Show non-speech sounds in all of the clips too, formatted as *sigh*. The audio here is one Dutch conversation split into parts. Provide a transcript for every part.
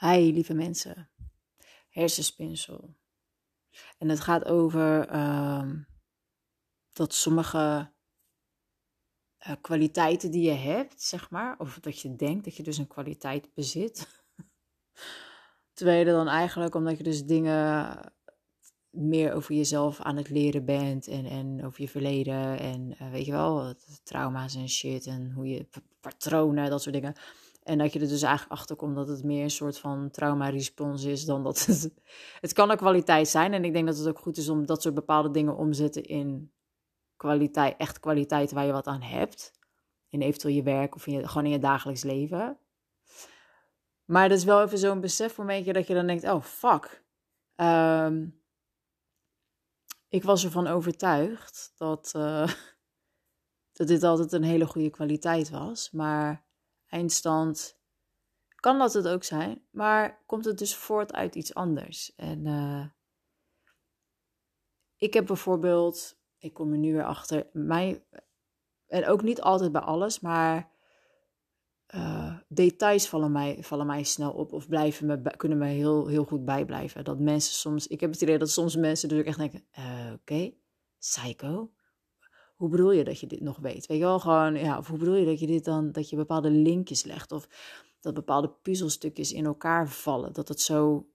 Hi, lieve mensen. Hersenspinsel. En het gaat over ehm, dat sommige uh, kwaliteiten die je hebt, zeg maar, of dat je denkt dat je dus een kwaliteit bezit. *laughs* Tweede dan eigenlijk omdat je dus dingen meer over jezelf aan het leren bent en, en over je verleden en uh, weet je wel, trauma's en shit en hoe je patronen, dat soort dingen. En dat je er dus eigenlijk achter komt dat het meer een soort van trauma-respons is dan dat het. *laughs* Het kan een kwaliteit zijn. En ik denk dat het ook goed is om dat soort bepaalde dingen omzetten in kwaliteit, echt kwaliteit waar je wat aan hebt. In eventueel je werk of in je, gewoon in je dagelijks leven. Maar dat is wel even zo'n besefmomentje dat je dan denkt: oh fuck. Ehm, ik was ervan overtuigd dat, uh, *laughs* dat dit altijd een hele goede kwaliteit was. Maar eindstand kan dat het ook zijn, maar komt het dus voort uit iets anders. En uh, ik heb bijvoorbeeld, ik kom er nu weer achter, mij, en ook niet altijd bij alles, maar uh, details vallen mij, vallen mij snel op of blijven me, kunnen me heel, heel goed bijblijven. Dat mensen soms, ik heb het idee dat soms mensen dus ook echt denken, uh, oké, psycho, hoe bedoel je dat je dit nog weet? Weet je wel, gewoon, ja, of hoe bedoel je dat je dit dan, dat je bepaalde linkjes legt of dat bepaalde puzzelstukjes in elkaar vallen? Dat het zo,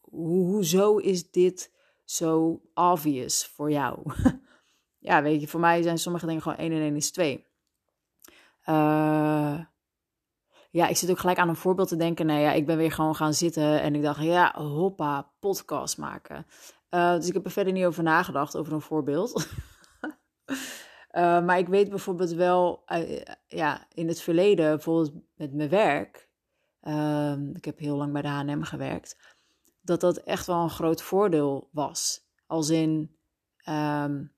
hoe, hoezo is dit zo obvious voor jou? *laughs* ja, weet je, voor mij zijn sommige dingen gewoon 1 en 1 is 2. Uh, ja, ik zit ook gelijk aan een voorbeeld te denken. Nee, ja, ik ben weer gewoon gaan zitten en ik dacht, ja, hoppa, podcast maken. Uh, dus ik heb er verder niet over nagedacht, over een voorbeeld. *laughs* Uh, maar ik weet bijvoorbeeld wel, uh, ja, in het verleden, bijvoorbeeld met mijn werk, uh, ik heb heel lang bij de H&M gewerkt, dat dat echt wel een groot voordeel was. Als in, um,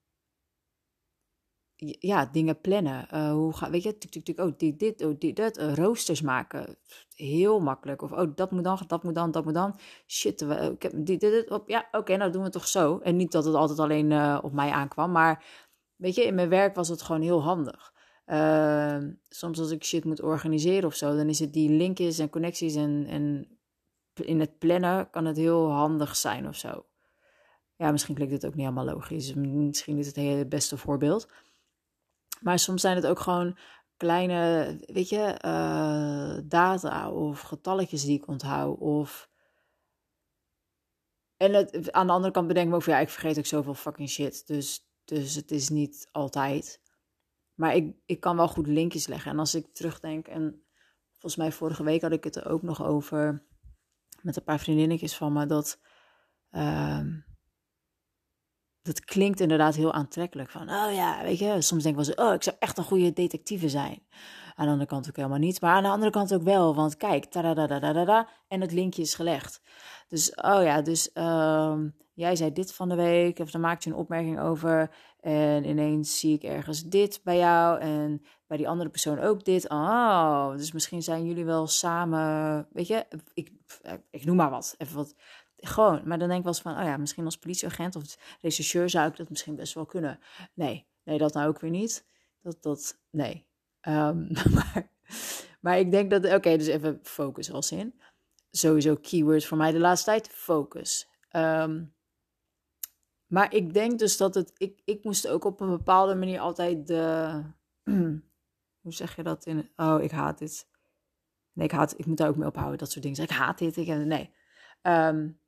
ja, dingen plannen. Hoe ga, weet je, oh, dit, dit, oh, dit, dat. roosters maken. Heel makkelijk. Of, oh, dat moet dan, dat moet dan, dat moet dan. Shit, ik heb dit, dit, dit. Ja, oké, okay, nou doen we toch zo. En niet dat het altijd alleen op mij aankwam, maar weet je, in mijn werk was het gewoon heel handig. Uh, soms als ik shit moet organiseren of zo, dan is het die linkjes en connecties en, en in het plannen kan het heel handig zijn of zo. Ja, misschien klinkt het ook niet helemaal logisch. Misschien is het het beste voorbeeld. Maar soms zijn het ook gewoon kleine, weet je, uh, data of getalletjes die ik onthoud. Of... En het, aan de andere kant bedenk ik me ook ja, ik vergeet ook zoveel fucking shit. Dus dus het is niet altijd. Maar ik, ik kan wel goed linkjes leggen. En als ik terugdenk, en volgens mij vorige week had ik het er ook nog over met een paar vriendinnetjes van me, dat, uh, dat klinkt inderdaad heel aantrekkelijk. Van, oh ja, weet je, soms denk ik wel zo, oh, ik zou echt een goede detectieve zijn. Aan de andere kant ook helemaal niet, maar aan de andere kant ook wel, want kijk, ta da da da da en het linkje is gelegd. Dus, oh ja, dus uh, jij zei dit van de week, of dan maakte je een opmerking over. En ineens zie ik ergens dit bij jou en bij die andere persoon ook dit. Oh, dus misschien zijn jullie wel samen, weet je, ik, ik noem maar wat, even wat. Gewoon, maar dan denk ik wel eens van, oh ja, misschien als politieagent of rechercheur zou ik dat misschien best wel kunnen. Nee, nee, dat nou ook weer niet. Dat, dat, nee. Um, *laughs* maar, maar ik denk dat, oké, dus even focus als in. Sowieso keywords voor mij de laatste tijd, focus. Um, maar ik denk dus dat het. Ik, ik moest ook op een bepaalde manier altijd de. *clears throat* hoe zeg je dat in. Oh, ik haat dit. Nee, ik haat. Ik moet daar ook mee ophouden, dat soort dingen. Ik haat dit. Ik, nee. Um,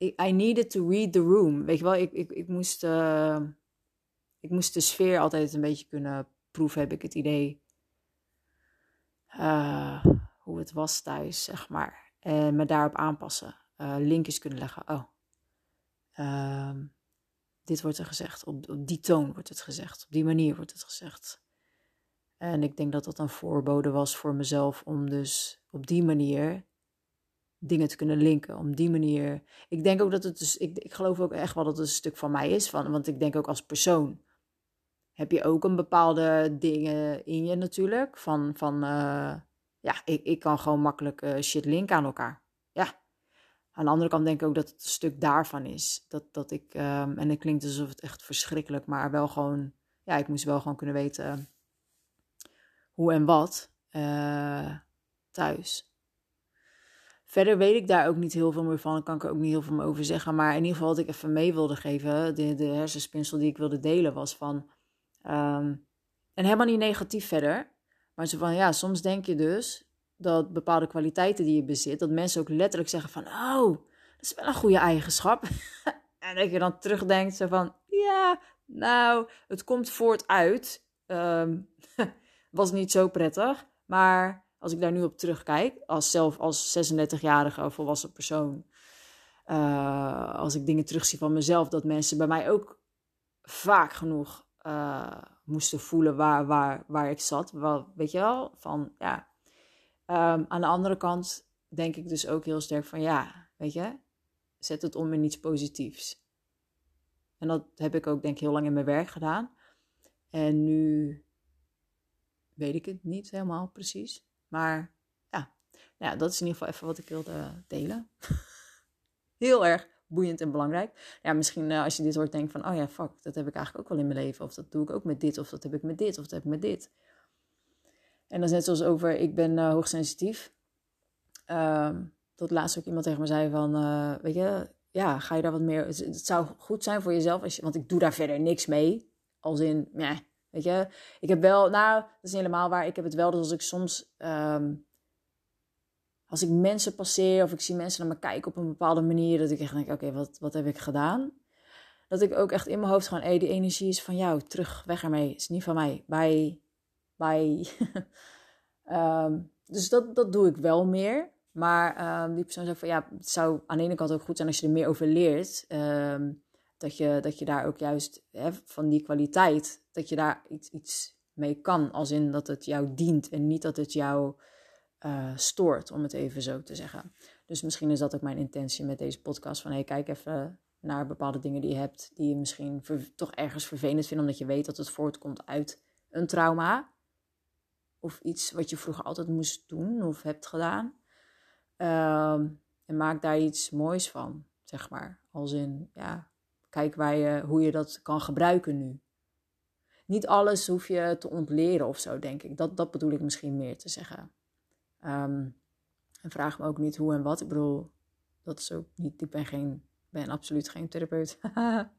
I needed to read the room. Weet je wel, ik, ik, ik, moest, uh, ik moest de sfeer altijd een beetje kunnen proeven, heb ik het idee. Uh, hoe het was thuis, zeg maar. En me daarop aanpassen uh, linkjes kunnen leggen. Oh, uh, dit wordt er gezegd. Op, op die toon wordt het gezegd. Op die manier wordt het gezegd. En ik denk dat dat een voorbode was voor mezelf om dus op die manier dingen te kunnen linken. Om die manier. Ik denk ook dat het dus. Ik, ik geloof ook echt wel dat het een stuk van mij is. Van, want ik denk ook als persoon. Heb je ook een bepaalde dingen in je natuurlijk. Van, van uh, ja, ik, ik kan gewoon makkelijk uh, shit linken aan elkaar. Ja, aan de andere kant denk ik ook dat het een stuk daarvan is. Dat, dat ik, um, en het klinkt alsof het echt verschrikkelijk, maar wel gewoon, ja, ik moest wel gewoon kunnen weten hoe en wat. Uh, thuis. Verder weet ik daar ook niet heel veel meer van. Ik kan ik er ook niet heel veel meer over zeggen. Maar in ieder geval wat ik even mee wilde geven, de, de hersenspinsel die ik wilde delen, was van. Ehm, en helemaal niet negatief verder. Maar zo van ja, soms denk je dus dat bepaalde kwaliteiten die je bezit, dat mensen ook letterlijk zeggen van, oh, dat is wel een goede eigenschap. *laughs* en dat je dan terugdenkt zo van, ja, nou, het komt voort uit. Um, *laughs* was niet zo prettig, maar als ik daar nu op terugkijk, als zelf als 36-jarige volwassen persoon, uh, als ik dingen terugzie van mezelf, dat mensen bij mij ook vaak genoeg uh, moesten voelen waar, waar, waar ik zat. Wel, weet je wel, van ja. Um, aan de andere kant denk ik dus ook heel sterk van ja, weet je, zet het om in iets positiefs. En dat heb ik ook denk ik heel lang in mijn werk gedaan. En nu weet ik het niet helemaal precies. Maar ja, nou ja, dat is in ieder geval even wat ik wilde delen. *laughs* Heel erg boeiend en belangrijk. Ja, misschien uh, als je dit hoort, denk van, oh ja, fuck, dat heb ik eigenlijk ook wel in mijn leven. Of dat doe ik ook met dit, of dat heb ik met dit, of dat heb ik met dit. En dat is net zoals over, ik ben uh, hoogsensitief. Um, tot laatst ook iemand tegen me zei van, uh, weet je, ja, ga je daar wat meer... Het, zou goed zijn voor jezelf, als je, want ik doe daar verder niks mee. Als in, ja, Weet je, ik heb wel, nou, dat is helemaal waar. Ik heb het wel, dus als ik soms, um, als ik mensen passeer of ik zie mensen naar me kijken op een bepaalde manier, dat ik echt denk, oké, wat, wat heb ik gedaan? Dat ik ook echt in mijn hoofd gewoon, hé, die energie is van jou, terug, weg ermee, is niet van mij, bye, bye. um, *laughs* dus dat, dat doe ik wel meer. Maar um, die persoon zei van, ja, het zou aan de ene kant ook goed zijn als je er meer over leert. Um, dat je, dat je daar ook juist hè, van die kwaliteit, dat je daar iets, iets mee kan. Als in dat het jou dient en niet dat het jou uh, stoort, om het even zo te zeggen. Dus misschien is dat ook mijn intentie met deze podcast. Van kijk even naar bepaalde dingen die je hebt, die je misschien toch ergens vervelend vindt, omdat je weet dat het voortkomt uit een trauma. Of iets wat je vroeger altijd moest doen of hebt gedaan. Uh, en maak daar iets moois van, zeg maar. Als in, ja, Kijk waar je, hoe je dat kan gebruiken nu. Niet alles hoef je te ontleren of zo, denk ik. Dat, dat bedoel ik misschien meer te zeggen. Um, en vraag me ook niet hoe en wat. Ik bedoel, dat is ook niet. Ik ben, geen, ben absoluut geen therapeut.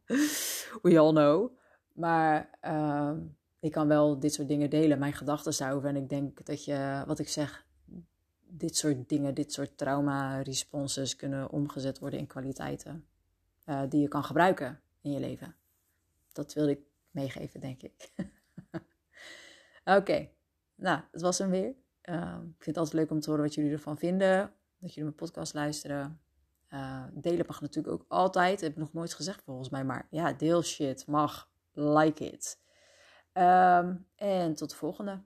*laughs* We all know. Maar um, ik kan wel dit soort dingen delen, mijn gedachten daarover. En ik denk dat je, wat ik zeg, dit soort dingen, dit soort trauma-responses kunnen omgezet worden in kwaliteiten. Uh, die je kan gebruiken in je leven. Dat wilde ik meegeven, denk ik. *laughs* Oké, nou, het was hem weer. Uh, ik vind het altijd leuk om te horen wat jullie ervan vinden. Dat jullie mijn podcast luisteren. Uh, delen mag natuurlijk ook altijd. Heb ik nog nooit gezegd volgens mij. Maar ja, deel shit mag. Like it. Um, en tot de volgende.